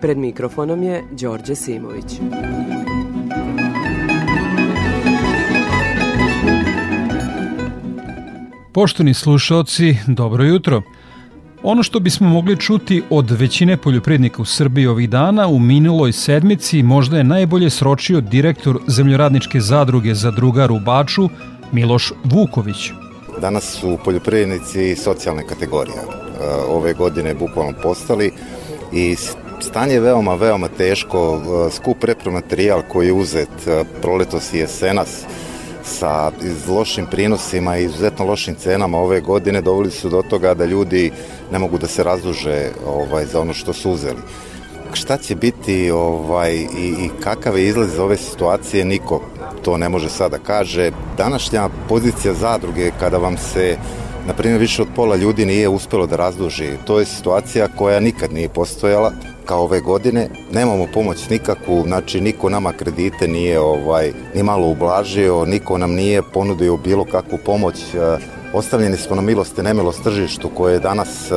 Pred mikrofonom je Đorđe Simović. Poštovni slušalci, dobro jutro. Ono što bismo mogli čuti od većine poljoprivrednika u Srbiji ovih dana u minuloj sedmici možda je najbolje sročio direktor zemljoradničke zadruge za drugar u Baču, Miloš Vuković. Danas su poljoprivrednici socijalne kategorije. Ove godine bukvalno postali i stanje je veoma, veoma teško. Skup repromaterijal koji je uzet proletos i jesenas, sa lošim prinosima i izuzetno lošim cenama ove godine doveli su do toga da ljudi ne mogu da se razduže ovaj, za ono što su uzeli. Šta će biti ovaj, i, i kakav je izlaz iz ove situacije, niko to ne može sada kaže. Današnja pozicija zadruge kada vam se na primjer više od pola ljudi nije uspelo da razduži. To je situacija koja nikad nije postojala kao ove godine. Nemamo pomoć nikakvu, znači niko nama kredite nije ovaj ni malo ublažio, niko nam nije ponudio bilo kakvu pomoć. E, ostavljeni smo na milost i nemilost tržištu koje je danas e,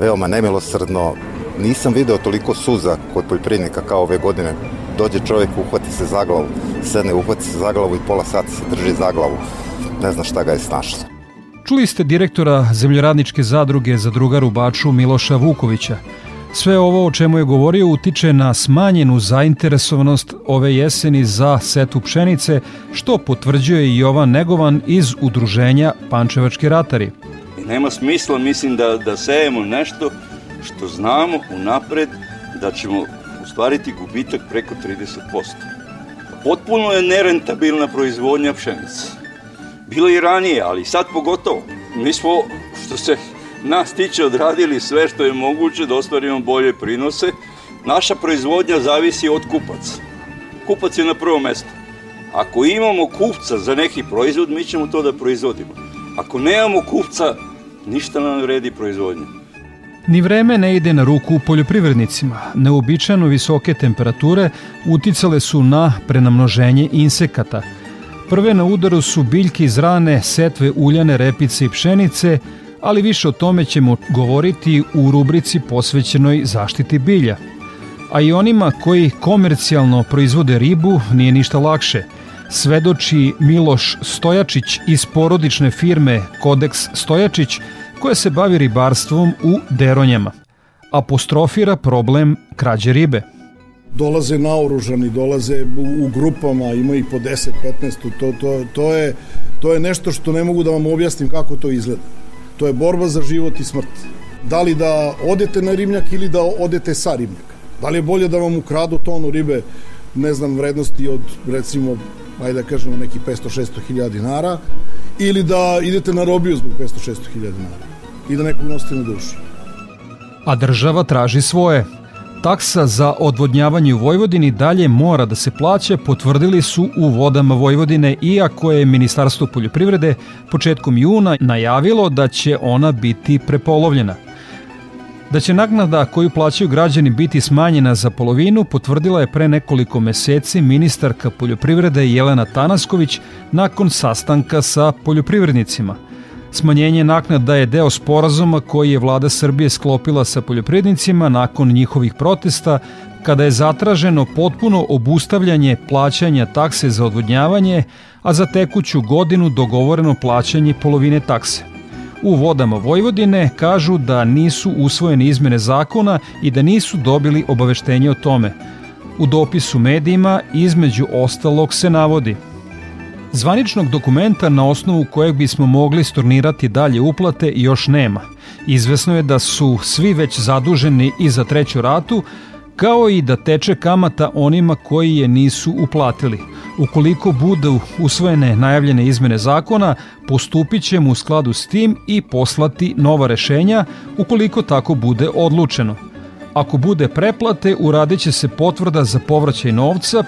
veoma nemilosrdno. Nisam video toliko suza kod poljoprivrednika kao ove godine. Dođe čovjek, uhvati se za glavu, sedne, uhvati se za glavu i pola sata se drži za glavu. Ne zna šta ga je snašlo. Čuli ste direktora zemljoradničke zadruge za drugar u Baču Miloša Vukovića. Sve ovo o čemu je govorio utiče na smanjenu zainteresovanost ove jeseni za setu pšenice, što potvrđuje i Jovan Negovan iz udruženja Pančevački ratari. Nema smisla, mislim, da, da sejemo nešto što znamo unapred da ćemo ustvariti gubitak preko 30%. Potpuno je nerentabilna proizvodnja pšenice. Bilo i ranije, ali sad pogotovo. Mi smo, što se nas tiče, odradili sve što je moguće da ostvarimo bolje prinose. Naša proizvodnja zavisi od kupaca. Kupac je na prvo mesto. Ako imamo kupca za neki proizvod, mi ćemo to da proizvodimo. Ako nemamo kupca, ništa nam vredi proizvodnja. Ni vreme ne ide na ruku poljoprivrednicima. Neobičajno visoke temperature uticale su na prenamnoženje insekata – Prve na udaru su biljke iz rane, setve uljane, repice i pšenice, ali više o tome ćemo govoriti u rubrici posvećenoj zaštiti bilja. A i onima koji komercijalno proizvode ribu nije ništa lakše. Svedoči Miloš Stojačić iz porodične firme Kodeks Stojačić koja se bavi ribarstvom u Deronjama. Apostrofira problem krađe ribe dolaze naoružani, dolaze u, u grupama, ima ih po 10, 15, to, to, to, je, to je nešto što ne mogu da vam objasnim kako to izgleda. To je borba za život i smrt. Da li da odete na ribnjak ili da odete sa ribnjaka? Da li je bolje da vam ukradu tonu ribe, ne znam, vrednosti od, recimo, ajde da kažemo, neki 500-600 hiljada dinara, ili da idete na robiju zbog 500-600 hiljada dinara i da nekog nosite na dušu. A država traži svoje. Taksa za odvodnjavanje u Vojvodini dalje mora da se plaća, potvrdili su u vodama Vojvodine, iako je Ministarstvo poljoprivrede početkom juna najavilo da će ona biti prepolovljena. Da će nagnada koju plaćaju građani biti smanjena za polovinu potvrdila je pre nekoliko meseci ministarka poljoprivrede Jelena Tanasković nakon sastanka sa poljoprivrednicima – Smanjenje naknada je deo sporazuma koji je vlada Srbije sklopila sa poljoprivrednicima nakon njihovih protesta kada je zatraženo potpuno obustavljanje plaćanja takse za odvodnjavanje, a za tekuću godinu dogovoreno plaćanje polovine takse. U vodama Vojvodine kažu da nisu usvojene izmene zakona i da nisu dobili obaveštenje o tome. U dopisu medijima između ostalog se navodi – Zvaničnog dokumenta na osnovu kojeg bismo mogli stornirati dalje uplate još nema. Izvesno je da su svi već zaduženi i za treću ratu, kao i da teče kamata onima koji je nisu uplatili. Ukoliko budu usvojene najavljene izmene zakona, postupit ćemo u skladu s tim i poslati nova rešenja ukoliko tako bude odlučeno. Ako bude preplate, uradit će se potvrda za povraćaj novca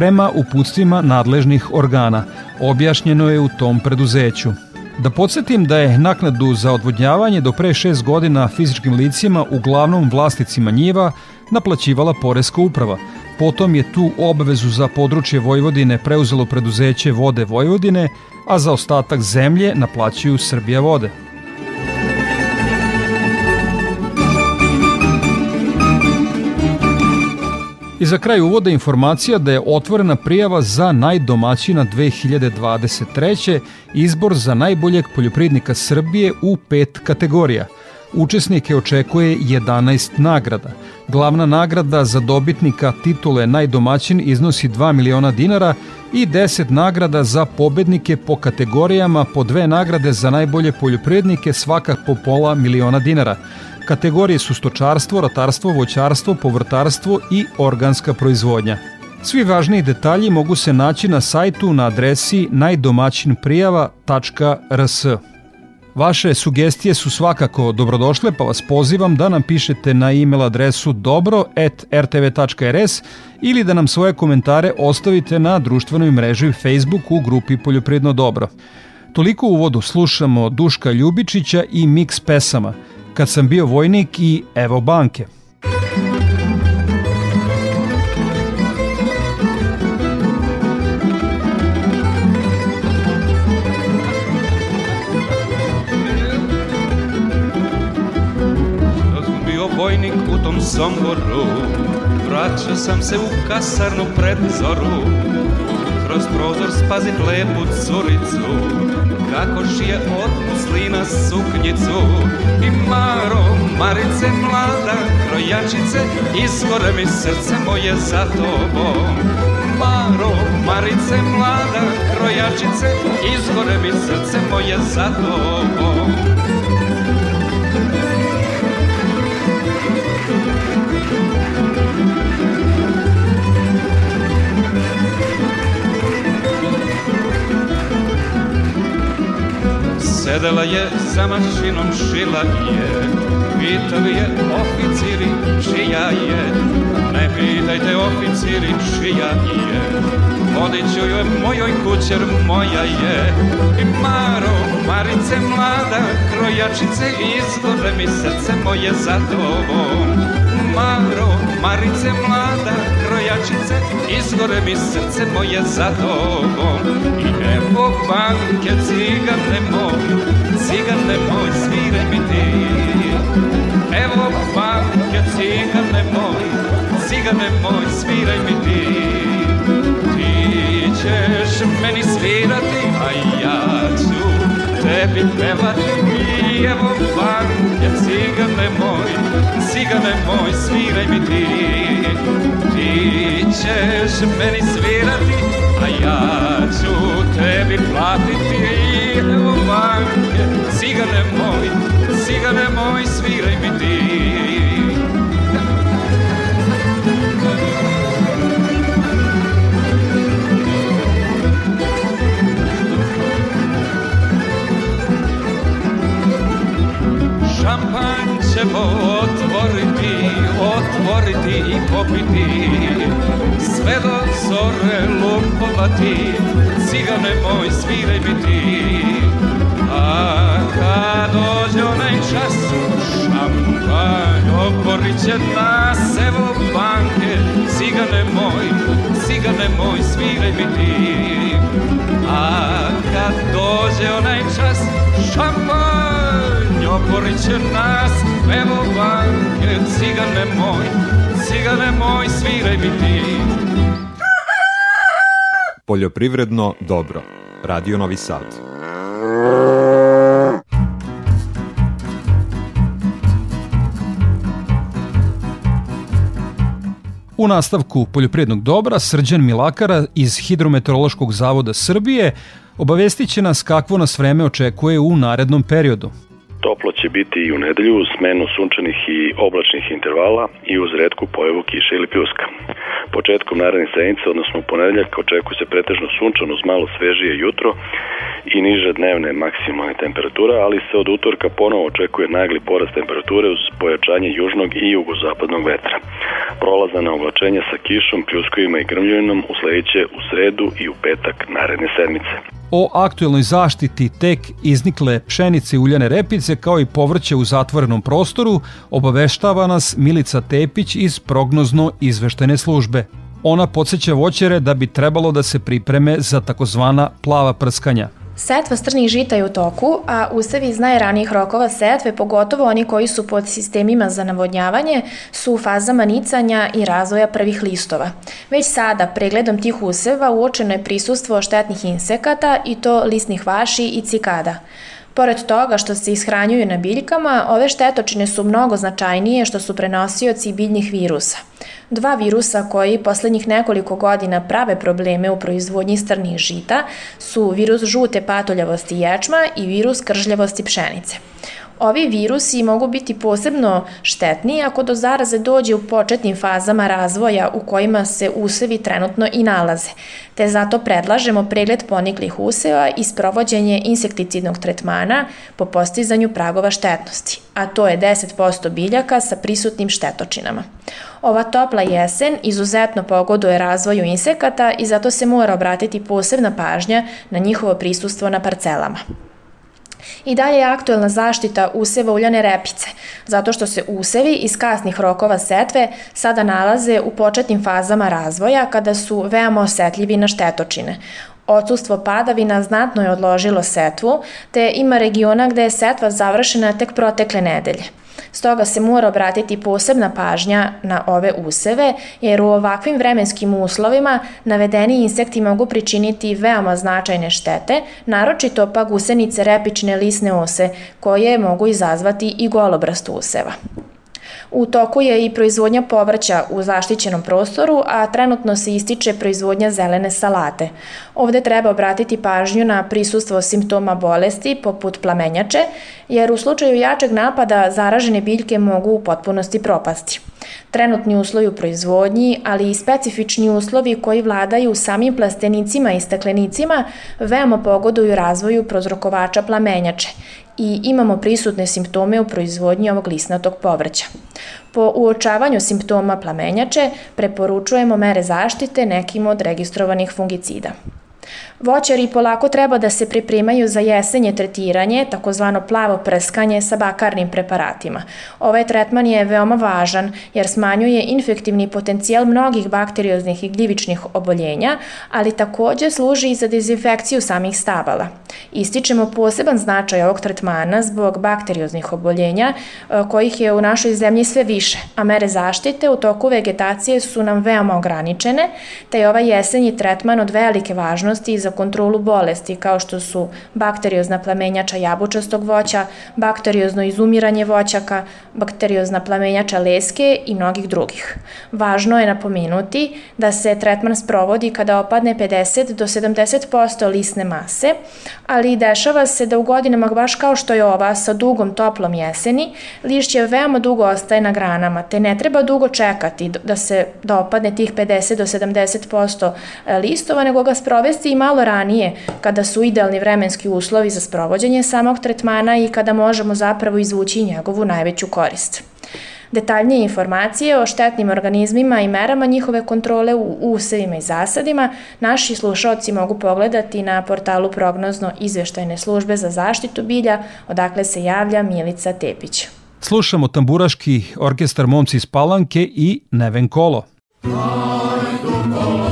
prema uputstvima nadležnih organa, objašnjeno je u tom preduzeću. Da podsjetim da je naknadu za odvodnjavanje do pre šest godina fizičkim licima, uglavnom vlasnicima njiva, naplaćivala Poreska uprava. Potom je tu obavezu za područje Vojvodine preuzelo preduzeće Vode Vojvodine, a za ostatak zemlje naplaćuju Srbija vode. I za kraj uvode informacija da je otvorena prijava za najdomaćina 2023. izbor za najboljeg poljoprivrednika Srbije u pet kategorija. Učesnike očekuje 11 nagrada. Glavna nagrada za dobitnika titule najdomaćin iznosi 2 miliona dinara i 10 nagrada za pobednike po kategorijama po dve nagrade za najbolje poljoprivrednike svaka po pola miliona dinara. Kategorije su stočarstvo, ratarstvo, voćarstvo, povrtarstvo i organska proizvodnja. Svi važniji detalji mogu se naći na sajtu na adresi najdomaćinprijava.rs. Vaše sugestije su svakako dobrodošle, pa vas pozivam da nam pišete na e-mail adresu dobro.rtv.rs ili da nam svoje komentare ostavite na društvenoj mreži Facebook u grupi Poljoprivredno dobro. Toliko u uvodu slušamo Duška Ljubičića i miks pesama – kad sam bio vojnik i evo banke. bio vojnik u tom Somboru Vraćao sam se u kasarnu pred zoru Kroz prozor spazit lepu curicu Kako šije od muslina suknjicu. I Maro, Marice mlada, krojačice Izgore mi srce moje za tobom. Maro, Marice mlada, krojačice Izgore mi srce moje za tobom Sedela je za mašinom, šila je. Pitali je oficiri čija je. Ne pitajte oficiri čija je. Vodit ću joj mojoj kućer moja je. I Maro, Marice mlada, krojačice Izgore mi srce moje za tobom Maro, Marice mlada, krojačice Izgore mi srce moje za tobom. I evo banke, cigane moj Cigane moj, sviraj mi ti. Evo banke, cigane moj Cigane moj, sviraj mi ti. Ti ćeš meni svirati, a ja ću tebi pevati I evo banke, cigane moj Cigane moj, sviraj mi ti. Ti ćeš meni svirati, a ja ću tebi platiti. Evo banke, cigane moj, cigane moj, sviraj mi ti ćemo otvoriti, otvoriti i popiti. Sve do zore lupovati, cigane moj sviraj mi ti. A kad dođe onaj čas, šampanj oporit će nas Evo banke, cigane moj, cigane moj sviraj mi ti. A kad dođe onaj čas, šampanj oporit će nas Evo banke, cigane moj, cigane moj, sviraj mi ti Poljoprivredno dobro. Radio Novi Sad. U nastavku poljoprivrednog dobra Srđan Milakara iz Hidrometeorološkog zavoda Srbije obavestit će nas kakvo nas vreme očekuje u narednom periodu. Toplo će biti i u nedelju u smenu sunčanih i oblačnih intervala i uz redku pojavu kiše ili pljuska. početkom narednih sedmice, odnosno u ponedeljak, očekuje se pretežno sunčano uz malo svežije jutro i niže dnevne maksimalne temperatura, ali se od utorka ponovo očekuje nagli porast temperature uz pojačanje južnog i jugozapadnog vetra. Prolazana oblačenja sa kišom, pljuskovima i grmljuvinom usledit u sredu i u petak naredne sedmice. O aktuelnoj zaštiti tek iznikle pšenice i uljane repice kao i povrće u zatvorenom prostoru obaveštava nas Milica Tepić iz prognozno izveštene službe. Ona podsjeća voćere da bi trebalo da se pripreme za takozvana plava prskanja – Setva strnih žita je u toku, a usevi iz najranijih rokova setve, pogotovo oni koji su pod sistemima za navodnjavanje, su u fazama nicanja i razvoja prvih listova. Već sada, pregledom tih useva, uočeno je prisustvo štetnih insekata i to listnih vaši i cikada. Pored toga što se ishranjuju na biljkama, ove štetočine su mnogo značajnije što su prenosioci biljnih virusa. Dva virusa koji poslednjih nekoliko godina prave probleme u proizvodnji strnih žita su virus žute patoljavosti ječma i virus kržljavosti pšenice. Ovi virusi mogu biti posebno štetni ako do zaraze dođe u početnim fazama razvoja u kojima se usevi trenutno i nalaze, te zato predlažemo pregled poniklih useva i sprovođenje insekticidnog tretmana po postizanju pragova štetnosti, a to je 10% biljaka sa prisutnim štetočinama. Ova topla jesen izuzetno pogoduje razvoju insekata i zato se mora obratiti posebna pažnja na njihovo prisustvo na parcelama. I dalje je aktuelna zaštita useva uljane repice, zato što se usevi iz kasnih rokova setve sada nalaze u početnim fazama razvoja kada su veoma osetljivi na štetočine. Odsustvo padavina znatno je odložilo setvu, te ima regiona gde je setva završena tek protekle nedelje. Stoga se mora obratiti posebna pažnja na ove useve, jer u ovakvim vremenskim uslovima navedeni insekti mogu pričiniti veoma značajne štete, naročito pa gusenice repične lisne ose, koje mogu izazvati i golobrast useva. U toku je i proizvodnja povrća u zaštićenom prostoru, a trenutno se ističe proizvodnja zelene salate. Ovde treba obratiti pažnju na prisustvo simptoma bolesti poput plamenjače, jer u slučaju jačeg napada zaražene biljke mogu u potpunosti propasti. Trenutni uslovi u proizvodnji, ali i specifični uslovi koji vladaju samim plastenicima i staklenicima veoma pogoduju razvoju prozrokovača plamenjače i imamo prisutne simptome u proizvodnji ovog lisnatog povrća. Po uočavanju simptoma plamenjače preporučujemo mere zaštite nekim od registrovanih fungicida. Voćari polako treba da se pripremaju za jesenje tretiranje, takozvano plavo prskanje sa bakarnim preparatima. Ovaj tretman je veoma važan jer smanjuje infektivni potencijal mnogih bakterioznih i gljivičnih oboljenja, ali takođe služi i za dezinfekciju samih stabala. Ističemo poseban značaj ovog tretmana zbog bakterioznih oboljenja e, kojih je u našoj zemlji sve više, a mere zaštite u toku vegetacije su nam veoma ograničene, te je ovaj jesenji tretman od velike važnosti za kontrolu bolesti kao što su bakteriozna plamenjača jabučastog voća, bakteriozno izumiranje voćaka, bakteriozna plamenjača leske i mnogih drugih. Važno je napomenuti da se tretman sprovodi kada opadne 50 do 70% lisne mase, ali dešava se da u godinama baš kao što je ova sa dugom toplom jeseni, lišće veoma dugo ostaje na granama, te ne treba dugo čekati da se da opadne tih 50 do 70% listova, nego ga sprovesti i malo ranije, kada su idealni vremenski uslovi za sprovođenje samog tretmana i kada možemo zapravo izvući njegovu najveću korist. Detaljnije informacije o štetnim organizmima i merama njihove kontrole u usevima i zasadima naši slušalci mogu pogledati na portalu prognozno izveštajne službe za zaštitu bilja, odakle se javlja Milica Tepić. Slušamo tamburaški orkestar Momci iz Palanke i Neven Kolo. Ajdu kolo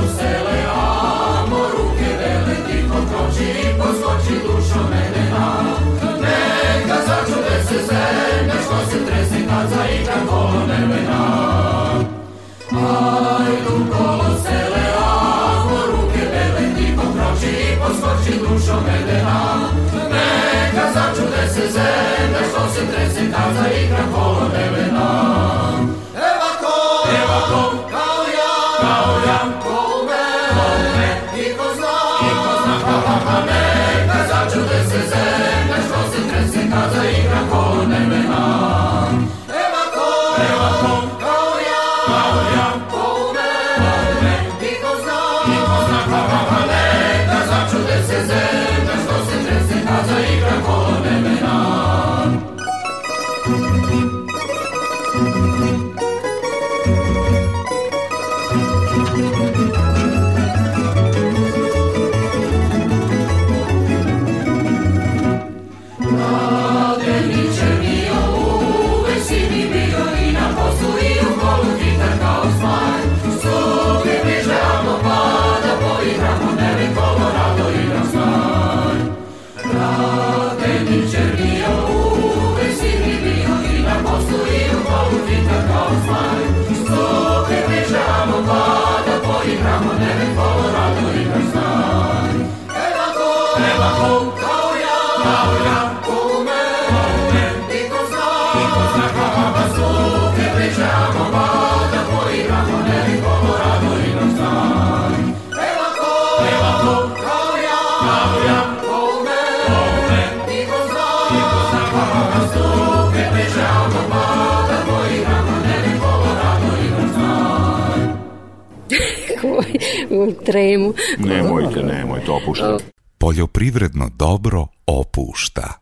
Tremu. Nemojte, nemojte, opušta. Poljoprivredno dobro opušta.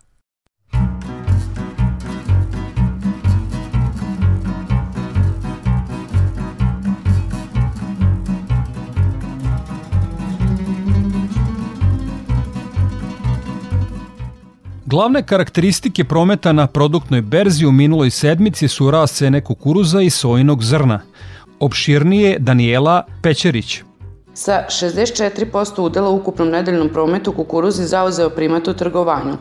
Glavne karakteristike prometa na produktnoj berzi u minuloj sedmici su rast cene kukuruza i sojinog zrna. Opširnije Daniela Pećerić. Sa 64% udela u ukupnom nedeljnom prometu kukuruz je zauzeo primat u trgovanju.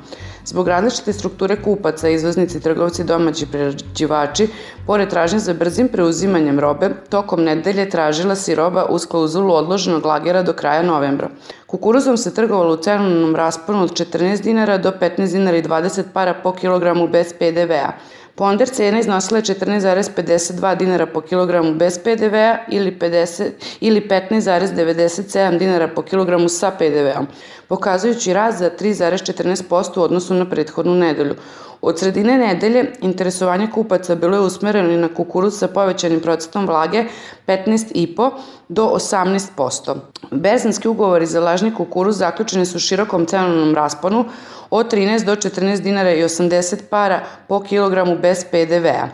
Zbog različite strukture kupaca, izvoznici, trgovci, domaći prerađivači, pored tražnje za brzim preuzimanjem robe, tokom nedelje tražila si roba uz klauzulu odloženog lagera do kraja novembra. Kukuruzom se trgovalo u cenovnom rasponu od 14 dinara do 15 dinara i 20 para po kilogramu bez PDV-a. Ponder cena iznosila je 14,52 dinara po kilogramu bez PDV-a ili, 50, ili 15,97 dinara po kilogramu sa PDV-om, pokazujući rast za 3,14% u odnosu na prethodnu nedelju. Od sredine nedelje interesovanje kupaca bilo je usmereno i na kukuruz sa povećanim procentom vlage 15,5 do 18%. Berzanski ugovori za lažni kukuruz zaključeni su u širokom cenovnom rasponu od 13 do 14 dinara i 80 para po kilogramu bez PDV-a.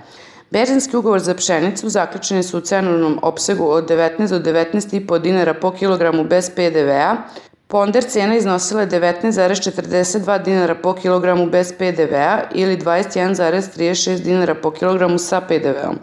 Berzanski ugovor za pšenicu zaključeni su u cenovnom opsegu od 19 do 19,5 dinara po kilogramu bez PDV-a, Ponder cena iznosila je 19,42 dinara po kilogramu bez PDV-a ili 21,36 dinara po kilogramu sa PDV-om.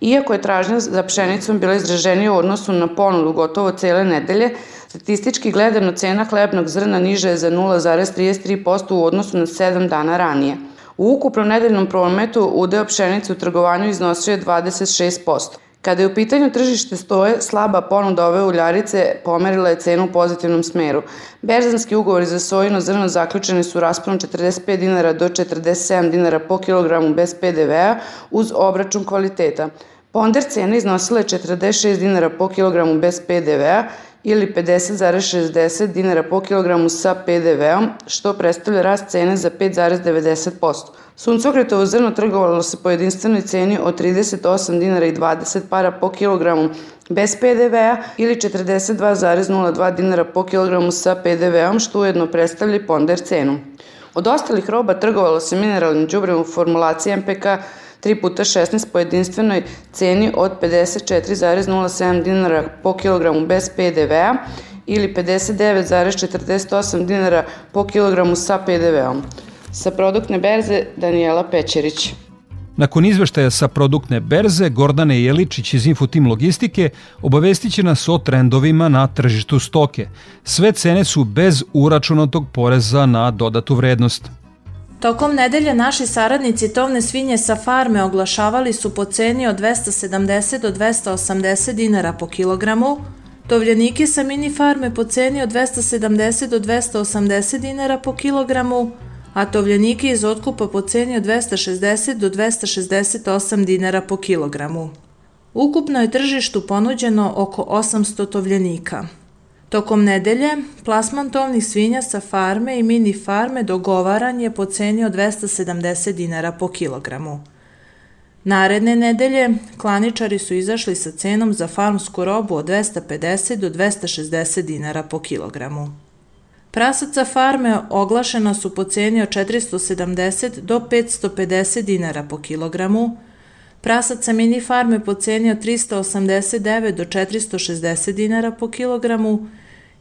Iako je tražnja za pšenicom bila izraženija u odnosu na ponudu gotovo cele nedelje, statistički gledano cena hlebnog zrna niža je za 0,33% u odnosu na 7 dana ranije. U ukupnom nedeljnom prometu udeo pšenice u trgovanju iznosio je 26%. Kada je u pitanju tržište stoje, slaba ponuda ove uljarice pomerila je cenu u pozitivnom smeru. Berzanski ugovori za sojino zrno zaključeni su rasponom 45 dinara do 47 dinara po kilogramu bez PDV-a uz obračun kvaliteta. Ponder cena iznosila je 46 dinara po kilogramu bez PDV-a ili 50,60 dinara po kilogramu sa PDV-om, što predstavlja rast cene za 5,90%. Suncokretovo zrno trgovalo se po jedinstvenoj ceni od 38 dinara i 20 para po kilogramu bez PDV-a ili 42,02 dinara po kilogramu sa PDV-om, što ujedno predstavlja ponder cenu. Od ostalih roba trgovalo se mineralnim džubrem u formulaciji MPK 3 puta 16 po jedinstvenoj ceni od 54,07 dinara po kilogramu bez PDV-a ili 59,48 dinara po kilogramu sa PDV-om. Sa produktne berze Daniela Pećerić. Nakon izveštaja sa produktne berze, Gordane Jeličić iz Infotim Logistike obavestit će nas o trendovima na tržištu stoke. Sve cene su bez uračunatog poreza na dodatu vrednost. Tokom nedelje naši saradnici tovne svinje sa farme oglašavali su po ceni od 270 do 280 dinara po kilogramu, tovljenike sa mini farme po ceni od 270 do 280 dinara po kilogramu, a tovljenike iz otkupa po ceni od 260 do 268 dinara po kilogramu. Ukupno je tržištu ponuđeno oko 800 tovljenika. Tokom nedelje, plasman tovnih svinja sa farme i mini farme dogovaran je po ceni od 270 dinara po kilogramu. Naredne nedelje, klaničari su izašli sa cenom za farmsku robu od 250 do 260 dinara po kilogramu. Prasaca farme oglašena su po ceni od 470 do 550 dinara po kilogramu, Prasac sa mini farme po ceni od 389 do 460 dinara po kilogramu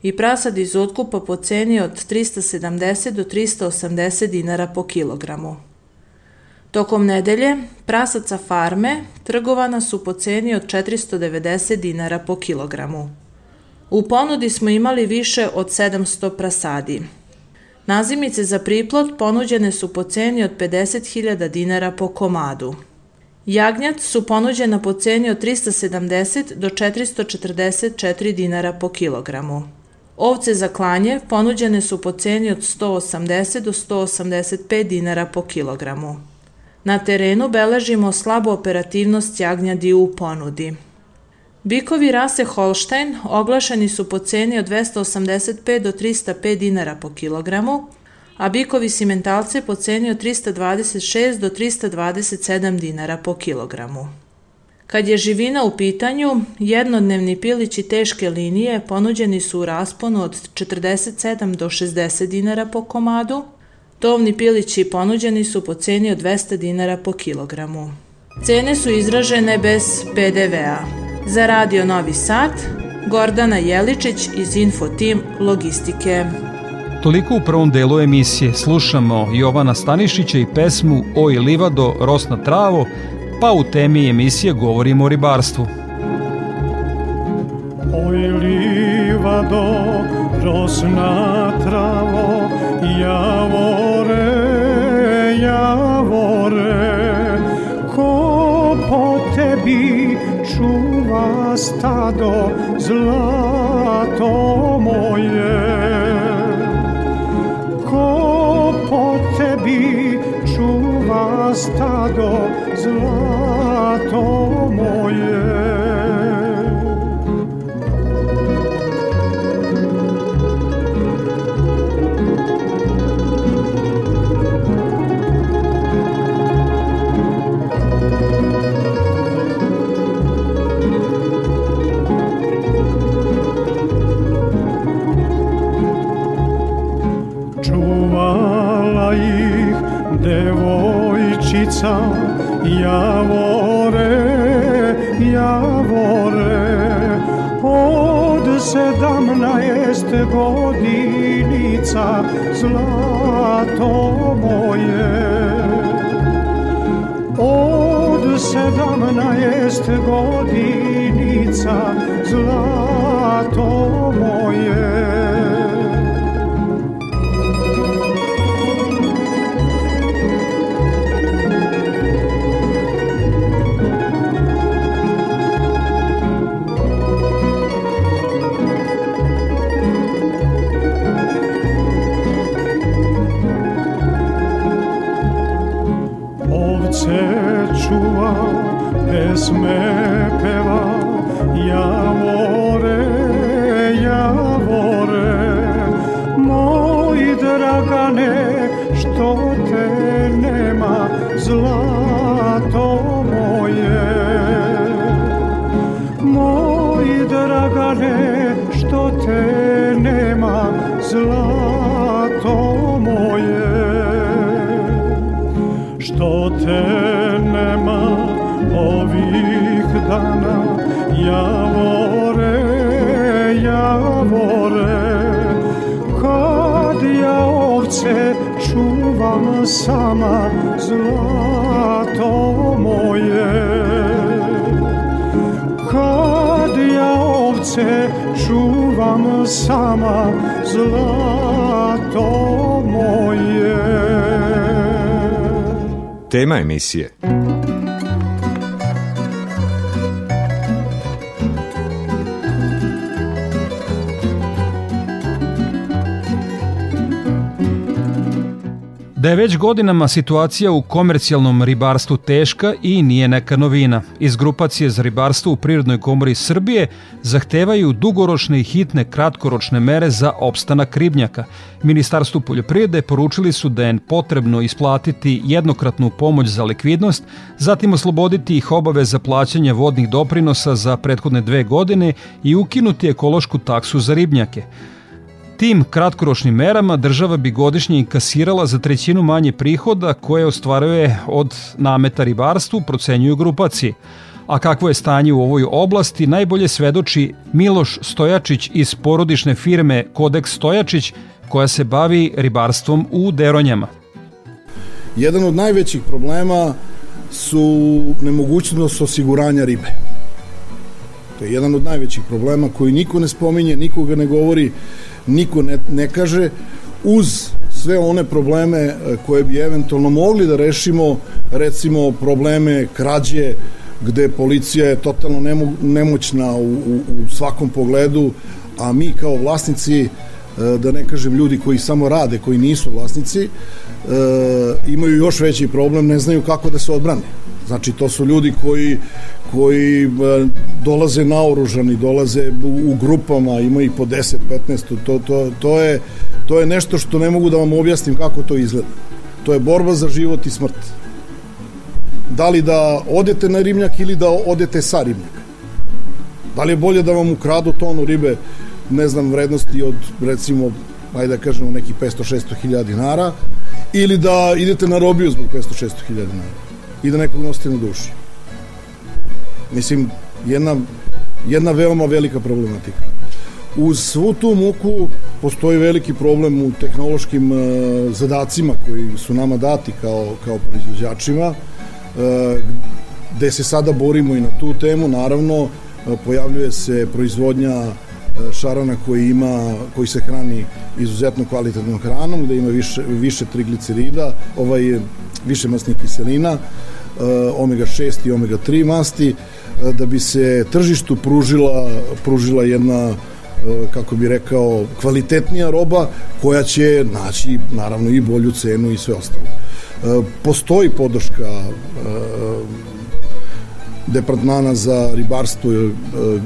i prasad iz otkupa po ceni od 370 do 380 dinara po kilogramu. Tokom nedelje, prasaca farme trgovana su po ceni od 490 dinara po kilogramu. U ponudi smo imali više od 700 prasadi. Nazimice za priplot ponuđene su po ceni od 50.000 dinara po komadu. Jagnjac su ponuđena po ceni od 370 do 444 dinara po kilogramu. Ovce za klanje ponuđene su po ceni od 180 do 185 dinara po kilogramu. Na terenu beležimo slabu operativnost jagnjadi u ponudi. Bikovi rase Holstein oglašeni su po ceni od 285 do 305 dinara po kilogramu, a bikovi simentalce po ceni od 326 do 327 dinara po kilogramu. Kad je živina u pitanju, jednodnevni pilići teške linije ponuđeni su u rasponu od 47 do 60 dinara po komadu, tovni pilići ponuđeni su po ceni od 200 dinara po kilogramu. Cene su izražene bez PDV-a. Za Radio Novi Sad, Gordana Jeličić iz Info Team Logistike. Toliko u prvom delu emisije slušamo Jovana Stanišića i pesmu Oj livado, rosna travo, pa u temi emisije govorimo o ribarstvu. Oj livado, rosna travo, javore, javore, ko po tebi čuva stado zlato moje. Ko po tebi čuva stado zlato moje. Devojčica Javore, javore Od sedamnaest godinica Zlato moje. Od sedamnaest godinica Zlato moje. ovce pesme sama zlato moje. Kad ja ovce čuvam sama zlato moje. Tema emisije Da je već godinama situacija u komercijalnom ribarstvu teška i nije neka novina. Iz grupacije za ribarstvo u Prirodnoj komori Srbije zahtevaju dugoročne i hitne kratkoročne mere za opstanak ribnjaka. Ministarstvu poljoprivrede poručili su da je potrebno isplatiti jednokratnu pomoć za likvidnost, zatim osloboditi ih obaveza plaćanja vodnih doprinosa za prethodne dve godine i ukinuti ekološku taksu za ribnjake. Tim kratkoročnim merama država bi godišnje inkasirala za trećinu manje prihoda koje ostvaruje od nameta ribarstvu, procenjuju grupacije. A kakvo je stanje u ovoj oblasti najbolje svedoči Miloš Stojačić iz porodične firme Kodeks Stojačić koja se bavi ribarstvom u Deronjama. Jedan od najvećih problema su nemogućnost osiguranja ribe. To je jedan od najvećih problema koji niko ne spominje, nikoga ne govori, niko ne, ne kaže, uz sve one probleme e, koje bi eventualno mogli da rešimo, recimo probleme krađe, gde policija je totalno nemo, nemoćna u, u, u svakom pogledu, a mi kao vlasnici, e, da ne kažem ljudi koji samo rade, koji nisu vlasnici, e, imaju još veći problem, ne znaju kako da se odbrane. Znači, to su ljudi koji, koji dolaze naoružani, dolaze u, u grupama, ima ih po 10, 15, to, to, to, je, to je nešto što ne mogu da vam objasnim kako to izgleda. To je borba za život i smrt. Da li da odete na ribnjak ili da odete sa ribnjaka. Da li je bolje da vam ukradu tonu ribe, ne znam, vrednosti od, recimo, ajde da kažemo, nekih 500-600 hiljada dinara, ili da idete na robiju zbog 500-600 hiljada dinara i da nekog nosite na duši. Mislim, jedna, jedna veoma velika problematika. Uz svu tu muku postoji veliki problem u tehnološkim uh, zadacima koji su nama dati kao, kao proizvođačima, uh, gde se sada borimo i na tu temu, naravno, uh, pojavljuje se proizvodnja šarana koji ima koji se hrani izuzetno kvalitetnom hranom gde ima više više triglicerida, ovaj više masnih kiselina, omega 6 i omega 3 masti da bi se tržištu pružila, pružila jedna e, kako bi rekao, kvalitetnija roba koja će naći naravno i bolju cenu i sve ostalo. Postoji podrška departmana za ribarstvo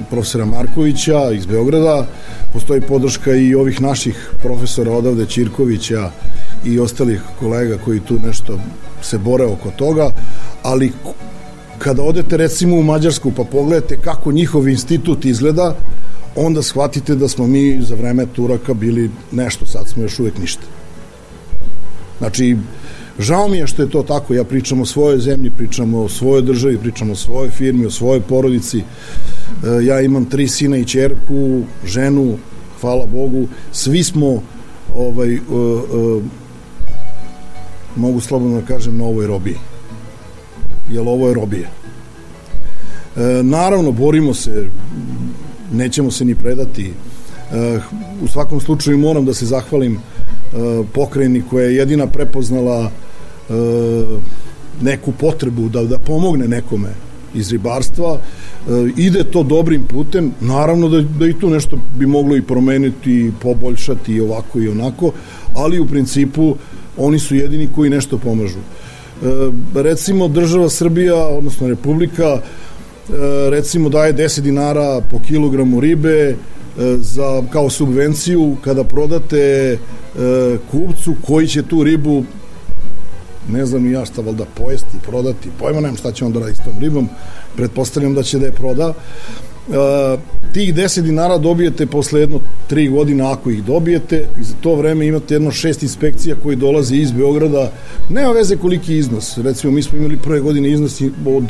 profesora Markovića iz Beograda, postoji podrška i ovih naših profesora odavde Ćirkovića i ostalih kolega koji tu nešto se bore oko toga, ali kada odete recimo u Mađarsku pa pogledate kako njihov institut izgleda, onda shvatite da smo mi za vreme Turaka bili nešto, sad smo još uvek ništa. Znači, žao mi je što je to tako, ja pričam o svojoj zemlji, pričam o svojoj državi, pričam o svojoj firmi, o svojoj porodici, e, ja imam tri sina i čerku, ženu, hvala Bogu, svi smo ovaj, uh, uh, mogu slobodno da kažem na ovoj robiji jer ovo je. E, naravno, borimo se, nećemo se ni predati. E, u svakom slučaju moram da se zahvalim e, pokrajini koja je jedina prepoznala e, neku potrebu da, da pomogne nekome iz ribarstva, e, ide to dobrim putem, naravno da, da i tu nešto bi moglo i promeniti, poboljšati i ovako i onako, ali u principu oni su jedini koji nešto pomažu. E, recimo država Srbija, odnosno Republika, e, recimo daje 10 dinara po kilogramu ribe e, za, kao subvenciju kada prodate kupcu koji će tu ribu ne znam i ja šta valjda pojesti, prodati, pojma nemam šta će on da radi s tom ribom, pretpostavljam da će da je proda. E, tih 10 dinara dobijete posle jedno 3 godina ako ih dobijete. I za to vreme imate jedno šest inspekcija koji dolaze iz Beograda. Nema veze koliki iznos. Recimo mi smo imali prve godine iznos od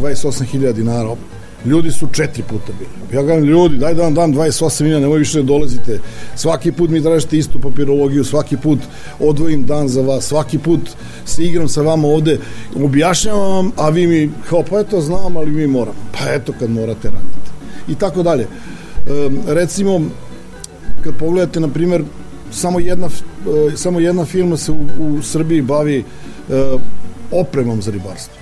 28.000 dinara ljudi su četiri puta bili. Ja gledam ljudi daj da vam dam 28 dinara nemoj više da dolazite. Svaki put mi tražite istu papirologiju svaki put odvojim dan za vas svaki put se igram sa vama ovde. Objašnjavam vam a vi mi kao pa eto znam ali mi moramo. Pa eto kad morate raditi i tako dalje. Recimo, kad pogledate, na primjer, samo jedna, e, samo jedna firma se u, u Srbiji bavi e, opremom za ribarstvo.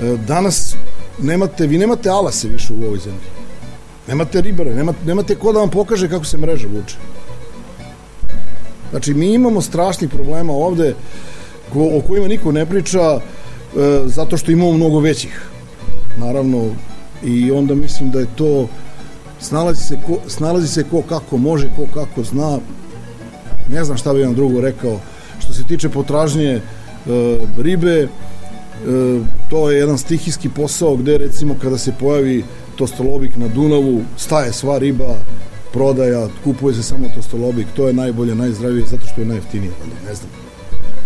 E, danas nemate, vi nemate alase više u ovoj zemlji. Nemate ribare, nemate, nemate ko da vam pokaže kako se mreža vuče. Znači, mi imamo strašnih problema ovde ko, o kojima niko ne priča e, zato što imamo mnogo većih. Naravno, i onda mislim da je to snalazi se ko, snalazi se ko kako može, ko kako zna ne znam šta bih vam drugo rekao što se tiče potražnje e, ribe to je jedan stihijski posao gde recimo kada se pojavi tostolobik na Dunavu staje sva riba prodaja, kupuje se samo tostolobik, to je najbolje, najzdravije, zato što je najjeftinije, ali ne znam.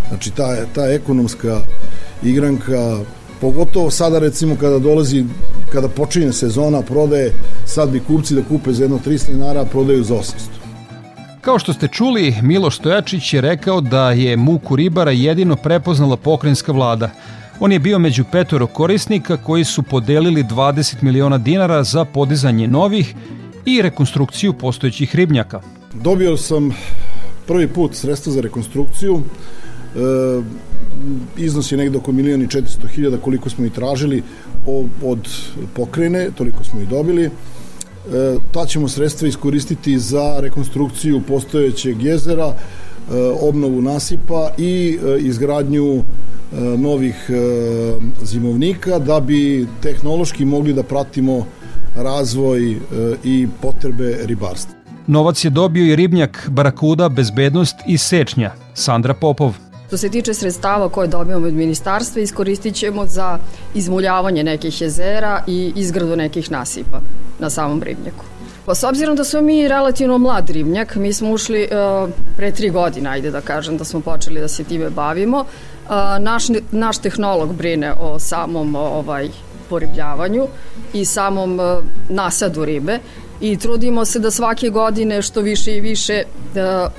Znači, ta, ta ekonomska igranka, pogotovo sada recimo kada dolazi, kada počinje sezona prodaje, sad bi kupci da kupe za jedno 300 dinara, prodaju za 800. Kao što ste čuli, Miloš Stojačić je rekao da je muku ribara jedino prepoznala pokrenjska vlada. On je bio među petoro korisnika koji su podelili 20 miliona dinara za podizanje novih i rekonstrukciju postojećih ribnjaka. Dobio sam prvi put sredstva za rekonstrukciju, e, iznos je negde oko milijon i 400 hiljada koliko smo i tražili od pokrene, toliko smo i dobili. E, ta ćemo sredstva iskoristiti za rekonstrukciju postojećeg jezera, obnovu nasipa i e, izgradnju novih zimovnika da bi tehnološki mogli da pratimo razvoj i potrebe ribarstva. Novac je dobio i ribnjak Barakuda, Bezbednost i Sečnja, Sandra Popov. Što se tiče sredstava koje dobijamo od ministarstva, iskoristit ćemo za izmuljavanje nekih jezera i izgradu nekih nasipa na samom ribnjaku. Pa s obzirom da smo mi relativno mlad ribnjak, mi smo ušli uh, pre tri godine, ajde da kažem, da smo počeli da se time bavimo. Uh, naš, naš tehnolog brine o samom ovaj poribljavanju i samom uh, nasadu ribe i trudimo se da svake godine što više i više uh,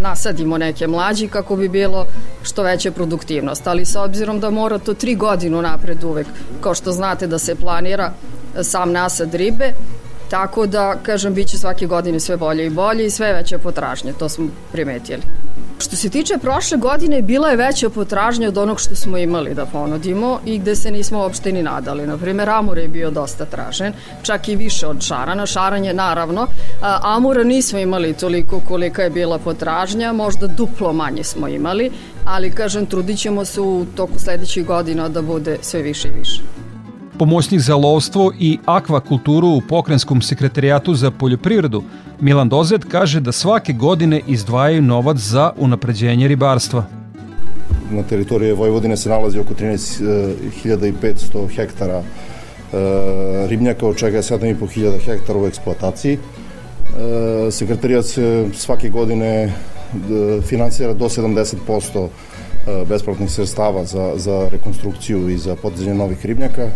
nasadimo neke mlađi kako bi bilo što veća produktivnost. Ali sa obzirom da mora to tri godinu napred uvek, kao što znate da se planira sam nasad ribe, tako da, kažem, bit će svake godine sve bolje i bolje i sve veće potražnje, to smo primetili. Što se tiče prošle godine, bila je veća potražnja od onog što smo imali da ponudimo i gde se nismo uopšte ni nadali. Naprimer, Amur je bio dosta tražen, čak i više od Šarana. Šaranje, naravno. A, Amura nismo imali toliko kolika je bila potražnja, možda duplo manje smo imali, ali, kažem, trudit ćemo se u toku sledećih godina da bude sve više i više. Pomoćnik za lovstvo i akvakulturu u Pokrenskom sekretarijatu za poljoprivredu Milan Dozet kaže da svake godine izdvajaju novac za unapređenje ribarstva. Na teritoriji Vojvodine se nalazi oko 13.500 hektara e, ribnjaka, od čega je 7.500 hektara u eksploataciji. E, sekretarijat se svake godine finansira do 70% besplatnih sredstava za, za rekonstrukciju i za podizanje novih ribnjaka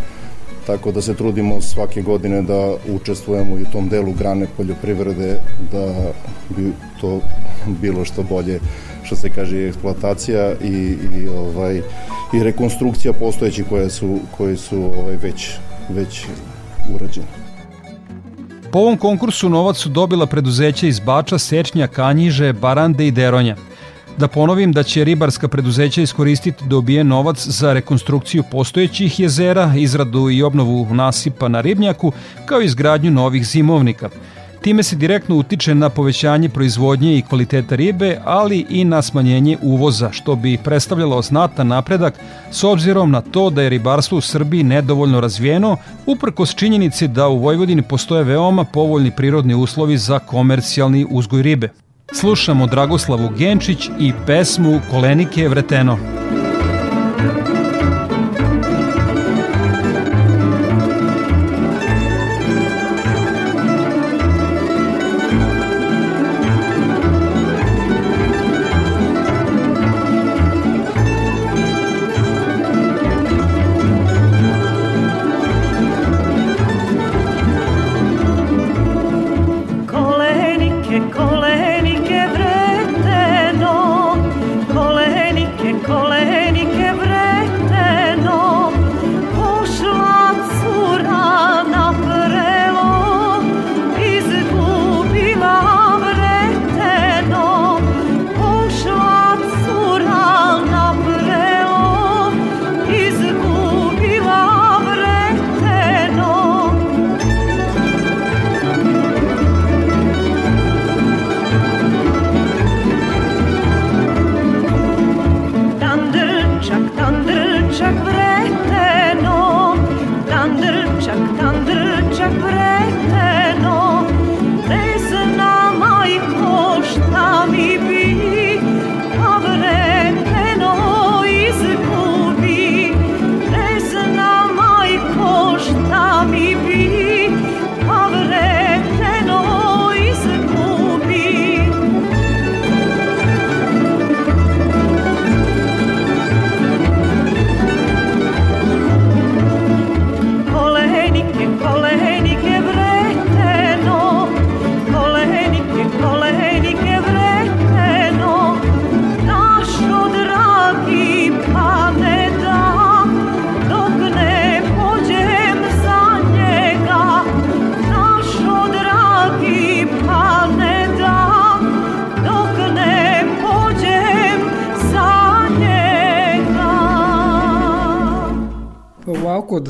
tako da se trudimo svake godine da učestvujemo i u tom delu grane poljoprivrede da bi to bilo što bolje što se kaže i eksploatacija i, i ovaj i rekonstrukcija postojećih koje su koji su ovaj već već urađene. Po ovom konkursu novac su dobila preduzeća iz Bača, Sečnja, Kanjiže, Barande i Deronja. Da ponovim da će ribarska preduzeća iskoristiti dobije novac za rekonstrukciju postojećih jezera, izradu i obnovu nasipa na ribnjaku, kao i izgradnju novih zimovnika. Time se direktno utiče na povećanje proizvodnje i kvaliteta ribe, ali i na smanjenje uvoza, što bi predstavljalo znatan napredak s obzirom na to da je ribarstvo u Srbiji nedovoljno razvijeno, uprkos činjenici da u Vojvodini postoje veoma povoljni prirodni uslovi za komercijalni uzgoj ribe. Slušamo Dragoslavu Genčić i pesmu Kolenike vreteno.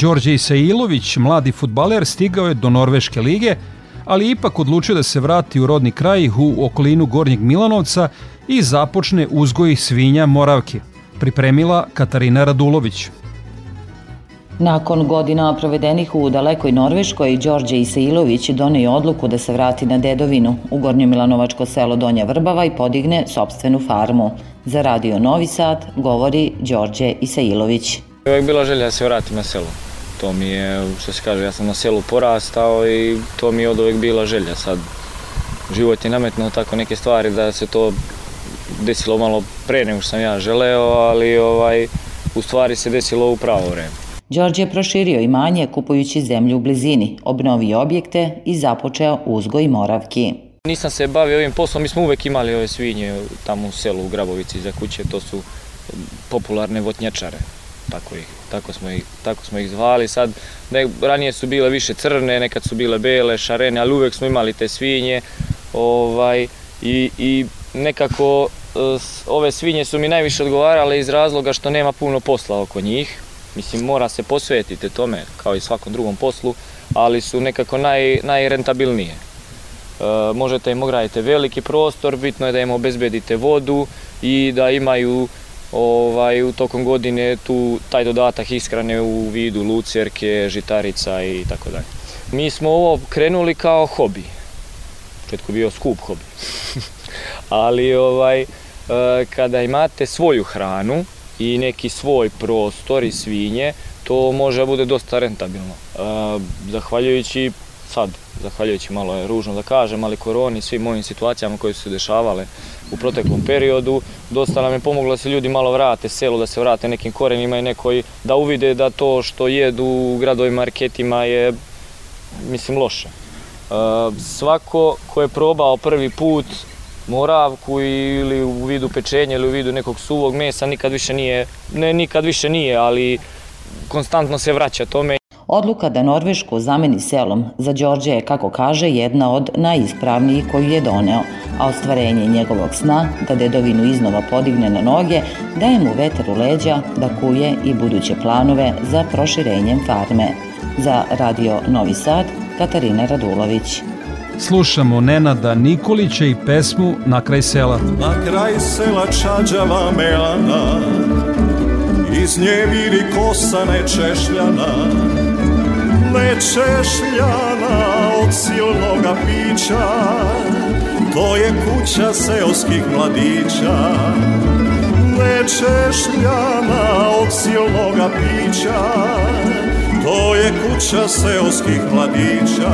Đorđe Isailović, mladi futbaler, stigao je do Norveške lige, ali ipak odlučio da se vrati u rodni kraj u okolinu Gornjeg Milanovca i započne uzgoj svinja Moravke. Pripremila Katarina Radulović. Nakon godina provedenih u dalekoj Norveškoj, Đorđe Isailović donio odluku da se vrati na dedovinu u Gornjo Milanovačko selo Donja Vrbava i podigne sobstvenu farmu. Za radio Novi Sad govori Đorđe Isailović. Uvijek bila želja da se vratim na selo. To mi je, što se kaže, ja sam na selu porastao i to mi je od uvijek bila želja. Sad, život je nametnuo tako neke stvari da se to desilo malo pre nego što sam ja želeo, ali ovaj, u stvari se desilo u pravo vreme. Đorđe je proširio imanje kupujući zemlju u blizini, obnovio objekte i započeo uzgoj moravki. Nisam se bavio ovim poslom, mi smo uvek imali ove svinje tamo u selu u Grabovici za kuće, to su popularne votnjačare, tako, ih, tako, smo ih, tako smo ih zvali. Sad, ne, ranije su bile više crne, nekad su bile bele, šarene, ali uvek smo imali te svinje ovaj, i, i nekako ove svinje su mi najviše odgovarale iz razloga što nema puno posla oko njih. Mislim, mora se posvetiti tome, kao i svakom drugom poslu, ali su nekako naj, najrentabilnije. E, možete im ograditi veliki prostor, bitno je da im obezbedite vodu i da imaju ovaj, u tokom godine tu taj dodatak ishrane u vidu lucerke, žitarica i tako dalje. Mi smo ovo krenuli kao hobi. U početku bio skup hobi. ali ovaj, kada imate svoju hranu i neki svoj prostor i svinje, to može da bude dosta rentabilno. Zahvaljujući sad, zahvaljujući malo je ružno da kažem, ali koroni, svim mojim situacijama koje su se dešavale u proteklom periodu, dosta nam je pomoglo da se ljudi malo vrate selo, da se vrate nekim korenima i nekoj, da uvide da to što jedu u gradovima, marketima je, mislim, loše. Svako ko je probao prvi put moravku ili u vidu pečenja ili u vidu nekog suvog mesa nikad više nije, ne nikad više nije, ali konstantno se vraća tome. Odluka da Norvešku zameni selom za Đorđe je, kako kaže, jedna od najispravnijih koju je doneo, a ostvarenje njegovog sna da dedovinu iznova podigne na noge daje mu vetar u leđa da kuje i buduće planove za proširenjem farme. Za Radio Novi Sad, Katarina Radulović. Slušamo Nenada Nikolića i pesmu Na kraj sela. Na kraj sela čađava melana Iz nje vidi kosa nečešljana Nečešljana od silnoga pića. To je kuća seoskih mladića. Nečešljana od silnoga pića. To je kuća seoskih mladića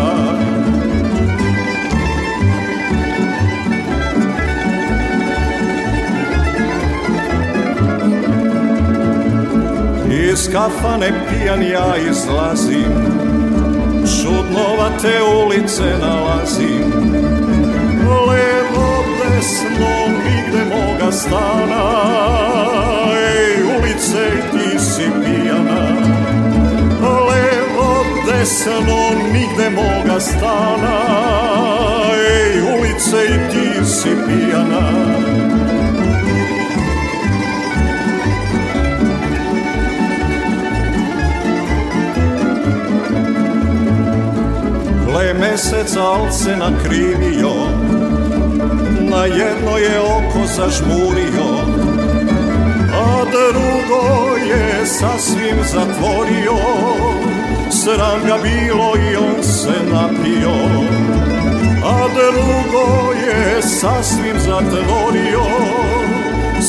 Iz kafane pijan ja izlazim. Čudnovate ulice nalazim. Levo, desno, nigde moga stana. Ej, ulice, ti si pijana. Levo, desno, nigde moga stana. Ej, ulice, ti si pijana Gle mesec al se nakrivio Na jedno je oko zažmurio A drugo je sasvim zatvorio. Sram ga bilo i on se napio. A drugo je sasvim zatvorio.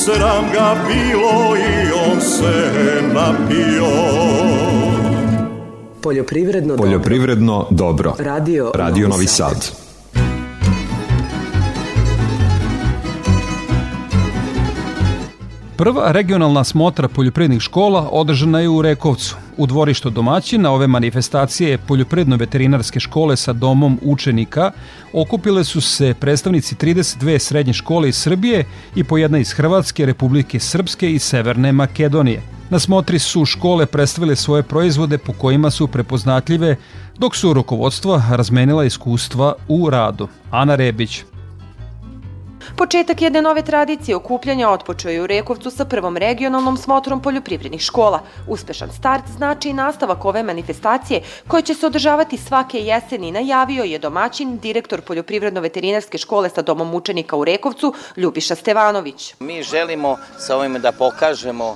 Sram ga bilo i on se napio Poljoprivredno, Poljoprivredno dobro. dobro. Radio, Radio Novi Sad. Prva regionalna smotra poljoprivrednih škola održana je u Rekovcu. U dvorištu domaćina ove manifestacije poljoprivredno-veterinarske škole sa domom učenika okupile su se predstavnici 32 srednje škole iz Srbije i po jedna iz Hrvatske, Republike Srpske i Severne Makedonije. Na smotri su škole predstavile svoje proizvode po kojima su prepoznatljive, dok su rukovodstva razmenila iskustva u radu. Ana Rebić, Početak jedne nove tradicije okupljanja otpočeo je u Rekovcu sa prvom regionalnom smotrom poljoprivrednih škola. Uspešan start znači i nastavak ove manifestacije koje će se održavati svake jeseni, najavio je domaćin, direktor poljoprivredno-veterinarske škole sa domom učenika u Rekovcu, Ljubiša Stevanović. Mi želimo sa ovime da pokažemo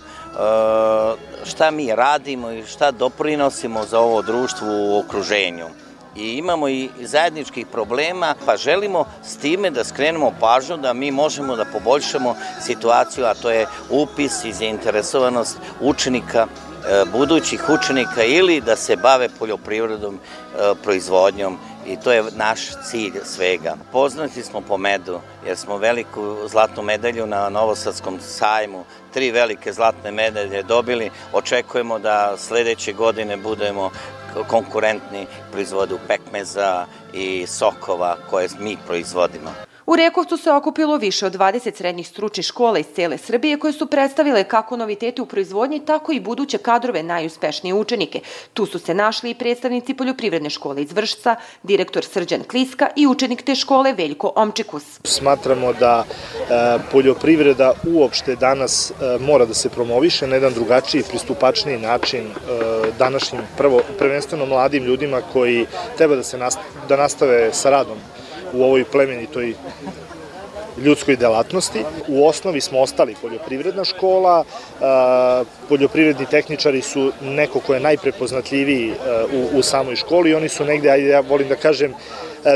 šta mi radimo i šta doprinosimo za ovo društvo u okruženju i imamo i zajedničkih problema, pa želimo s time da skrenemo pažnju da mi možemo da poboljšamo situaciju, a to je upis i zainteresovanost učenika e, budućih učenika ili da se bave poljoprivredom, e, proizvodnjom i to je naš cilj svega. Poznati smo po medu, jer smo veliku zlatnu medalju na Novosadskom sajmu, tri velike zlatne medalje dobili. Očekujemo da sledeće godine budemo konkurentni proizvodu pekmeza i sokova koje mi proizvodimo. U Rekovcu se okupilo više od 20 srednjih stručnih škola iz cele Srbije koje su predstavile kako novitete u proizvodnji, tako i buduće kadrove najuspešnije učenike. Tu su se našli i predstavnici poljoprivredne škole iz Vršca, direktor Srđan Kliska i učenik te škole Veljko Omčikus. Smatramo da e, poljoprivreda uopšte danas e, mora da se promoviše na jedan drugačiji, pristupačniji način e, današnjim, prvo, prvenstveno mladim ljudima koji treba da se da nastave sa radom u ovoj plemenitoj ljudskoj delatnosti. U osnovi smo ostali poljoprivredna škola, poljoprivredni tehničari su neko ko je najprepoznatljiviji u, u samoj školi i oni su negde, ajde ja volim da kažem,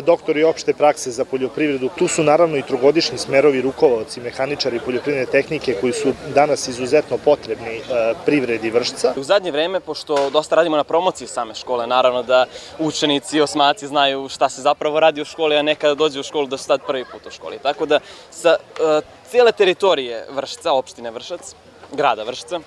doktori opšte prakse za poljoprivredu. Tu su naravno i trogodišnji smerovi rukovodci, mehaničari poljoprivredne tehnike koji su danas izuzetno potrebni e, privredi vršca. U zadnje vreme, pošto dosta radimo na promociji same škole, naravno da učenici i osmaci znaju šta se zapravo radi u školi, a nekada dođe u školu da su tad prvi put u školi. Tako da sa uh, cijele teritorije Vršca, opštine Vršac, grada Vršca,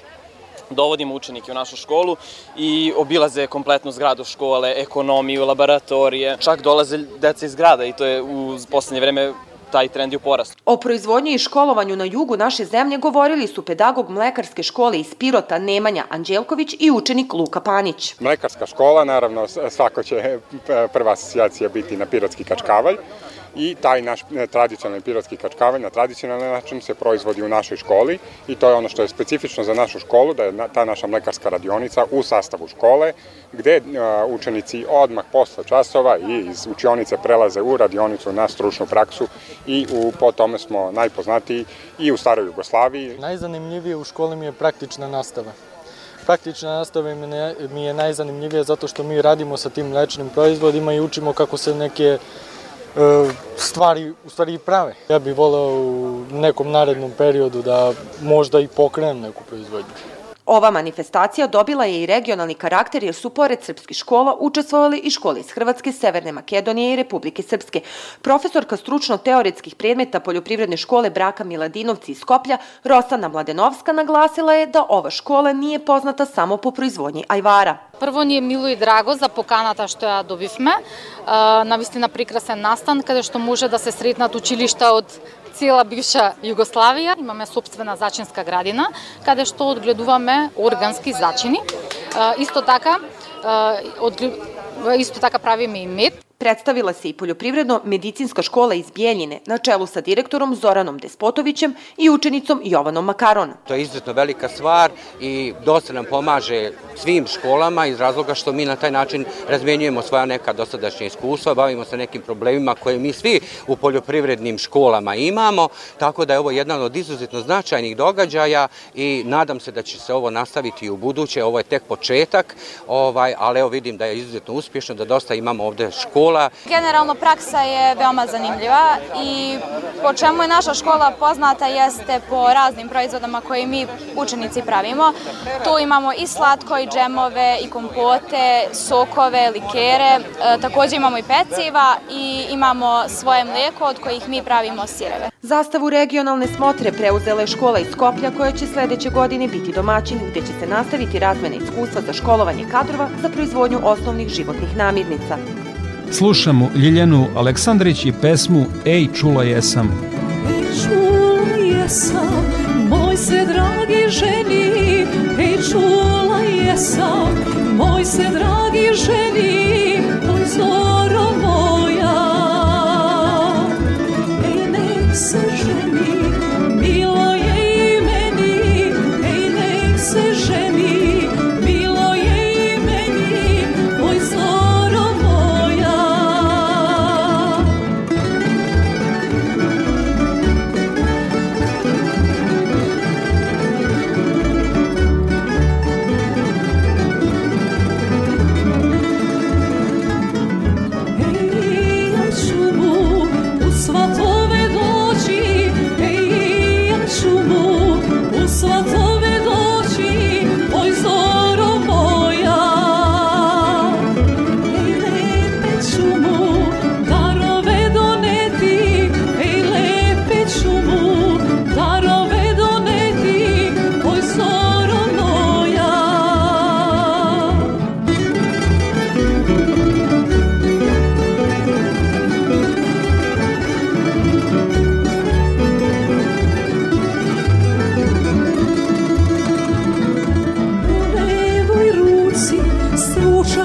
dovodimo učenike u našu školu i obilaze kompletnu zgradu škole, ekonomiju, laboratorije, čak dolaze deca iz grada i to je u poslednje vreme taj trend je u porastu. O proizvodnji i školovanju na jugu naše zemlje govorili su pedagog mlekarske škole iz Pirota Nemanja Anđelković i učenik Luka Panić. Mlekarska škola, naravno svako će prva asocijacija biti na Pirotski kačkavalj i taj naš e, tradicionalni pilotski kačkavanj na tradicionalni način se proizvodi u našoj školi i to je ono što je specifično za našu školu, da je ta naša mlekarska radionica u sastavu škole, gde e, učenici odmah posle časova i iz učionice prelaze u radionicu na stručnu praksu i u, po tome smo najpoznatiji i u staroj Jugoslaviji. Najzanimljivije u školi mi je praktična nastava. Praktična nastava mi je najzanimljivija zato što mi radimo sa tim mlečnim proizvodima i učimo kako se neke stvari u stvari prave. Ja bih voleo u nekom narednom periodu da možda i pokrenem neku proizvodnju. Ova manifestacija dobila je i regionalni karakter jer su pored srpskih škola učestvovali i škole iz Hrvatske, Severne Makedonije i Republike Srpske. Profesorka stručno-teoretskih predmeta poljoprivredne škole Braka Miladinovci iz Skoplja, Rosana Mladenovska, naglasila je da ова škola nije poznata samo po proizvodnji ajvara. Prvo nije milo i drago za поканата што ја добивме. Навистина прекрасен настан, каде што може да се сретнат училишта од цела бивша Југославија. Имаме собствена зачинска градина, каде што одгледуваме органски зачини. Исто така, исто така правиме и мед. Predstavila se i poljoprivredno-medicinska škola iz Bijeljine na čelu sa direktorom Zoranom Despotovićem i učenicom Jovanom Makaron. To je izuzetno velika stvar i dosta nam pomaže svim školama iz razloga što mi na taj način razmenjujemo svoja neka dosadašnja iskustva, bavimo se nekim problemima koje mi svi u poljoprivrednim školama imamo, tako da je ovo jedan od izuzetno značajnih događaja i nadam se da će se ovo nastaviti i u buduće, ovo je tek početak, ovaj, ali evo vidim da je izuzetno uspješno, da dosta imamo ovde škola. Generalno praksa je veoma zanimljiva i Po čemu je naša škola poznata jeste po raznim proizvodama koje mi učenici pravimo. Tu imamo i slatko, i džemove, i kompote, sokove, likere, e, takođe imamo i peciva i imamo svoje mlijeko od kojih mi pravimo sireve. Zastavu regionalne smotre preuzela je škola iz Skoplja koja će sledeće godine biti domaćin gde će se nastaviti razmene iskustva za školovanje kadrova za proizvodnju osnovnih životnih namirnica. Slušamo Ljiljanu Aleksandrić i pesmu Ej, čula jesam. Ej, čula jesam, moj se dragi ženi, ej, čula jesam, moj se dragi ženi, oj, zoro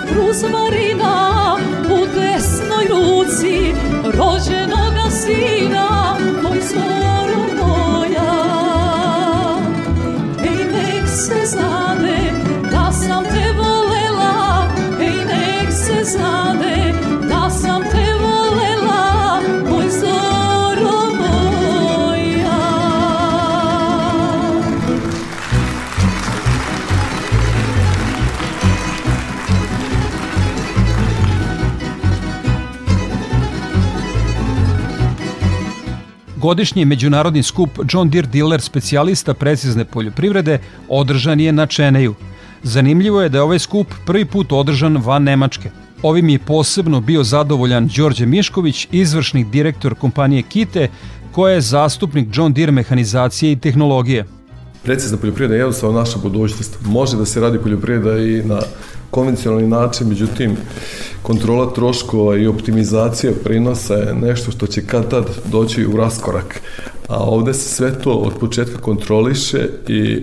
Krūsvarīgā Godišnji međunarodni skup John Deere Dealer specijalista precizne poljoprivrede održan je na Čeneju. Zanimljivo je da je ovaj skup prvi put održan van Nemačke. Ovim je posebno bio zadovoljan Đorđe Mišković, izvršni direktor kompanije Kite, koja je zastupnik John Deere mehanizacije i tehnologije. Precizna poljoprivreda je jednostavno naša budućnost. Može da se radi poljoprivreda i na konvencionalni način, međutim, kontrola troškova i optimizacija prinosa je nešto što će kad tad doći u raskorak. A ovde se sve to od početka kontroliše i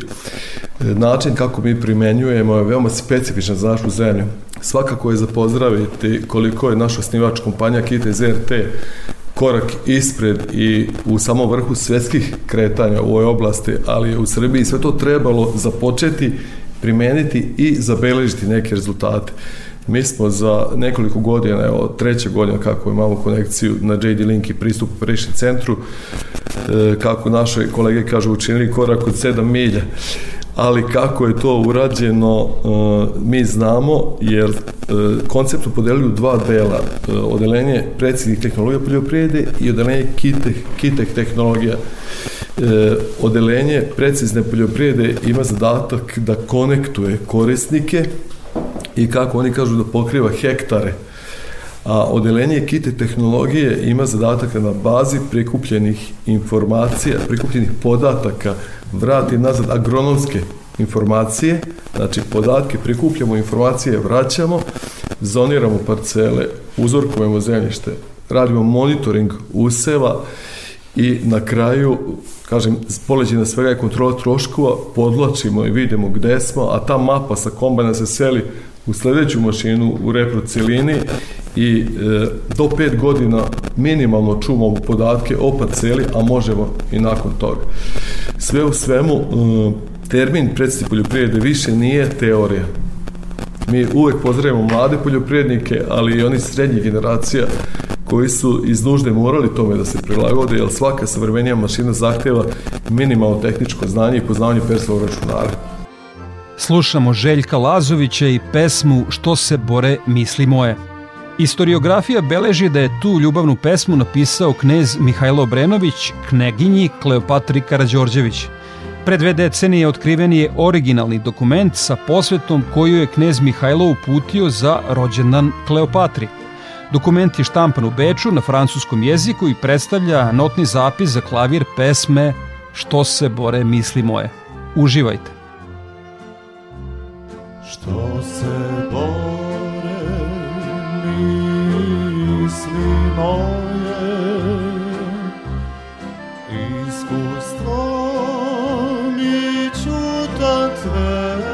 način kako mi primenjujemo je veoma specifičan za našu zemlju. Svakako je za pozdraviti koliko je naš osnivač kompanija Kita iz RT korak ispred i u samom vrhu svetskih kretanja u ovoj oblasti, ali u Srbiji sve to trebalo započeti, primeniti i zabeležiti neke rezultate. Mi smo za nekoliko godina, evo treće godina kako imamo konekciju na JD Link i pristup operations centru, e, kako naše kolege kažu učinili korak od 7 milja ali kako je to urađeno e, mi znamo jer e, koncept smo podelili u dva dela odelenje predsjednih tehnologija poljoprivrede i odelenje kiteh, kiteh tehnologija odelenje precizne poljoprivrede ima zadatak da konektuje korisnike i kako oni kažu da pokriva hektare. A odelenje kite tehnologije ima zadatak da na bazi prikupljenih informacija, prikupljenih podataka vrati nazad agronomske informacije, znači podatke prikupljamo, informacije vraćamo, zoniramo parcele, uzorkujemo zemljište, radimo monitoring useva i na kraju, kažem, poleđe na svega je kontrola troškova, podlačimo i vidimo gde smo, a ta mapa sa kombajna se seli u sledeću mašinu u repro celini i e, do 5 godina minimalno čuvamo podatke o parceli, a možemo i nakon toga. Sve u svemu, e, termin predstav poljoprivrede više nije teorija. Mi uvek pozdravimo mlade poljoprivrednike, ali i oni srednjih generacija koji su iz nužde morali tome da se prilagode, jer svaka savremenija mašina zahteva minimalno tehničko znanje i poznavanje persovog računara. Slušamo Željka Lazovića i pesmu Što se bore misli moje. Istoriografija beleži da je tu ljubavnu pesmu napisao knez Mihajlo Obrenović, kneginji Kleopatri Karađorđević. Pre dve decenije otkriven je originalni dokument sa posvetom koju je knez Mihajlo uputio za rođendan Kleopatri. Dokument je štampan u Beču na francuskom jeziku i predstavlja notni zapis za klavir pesme Što se bore misli moje. Uživajte. Što se bore misli moje Iskustvo mi čutat veli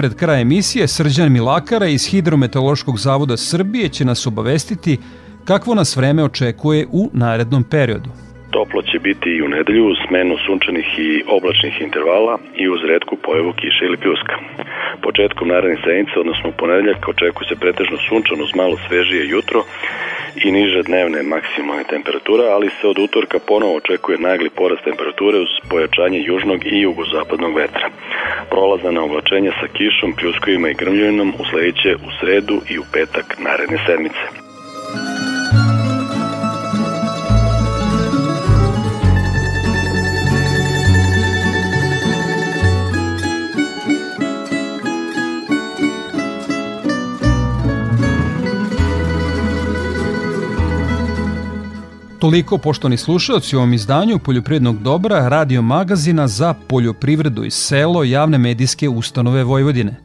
pred kraj emisije Srđan Milakara iz Hidrometeorološkog zavoda Srbije će nas obavestiti kakvo nas vreme očekuje u narednom periodu. Toplo će biti i u nedelju uz smenu sunčanih i oblačnih intervala i uz redku pojavu kiše ili pljuska. Početkom naredne sedmice, odnosno u ponedeljak, očekuje se pretežno sunčano uz malo svežije jutro i niže dnevne maksimalne temperatura, ali se od utorka ponovo očekuje nagli porast temperature uz pojačanje južnog i jugozapadnog vetra. Prolazana oblačenja sa kišom, pljuskovima i grmljavinom usledit u sredu i u petak naredne sedmice. Toliko, poštovani slušalci, u ovom izdanju Poljoprivrednog dobra radio magazina za poljoprivredu i selo javne medijske ustanove Vojvodine.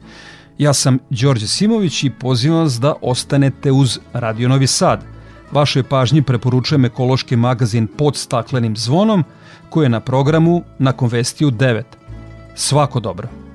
Ja sam Đorđe Simović i pozivam vas da ostanete uz Radio Novi Sad. Vašoj pažnji preporučujem ekološki magazin pod staklenim zvonom koji je na programu nakon vesti u 9. Svako dobro.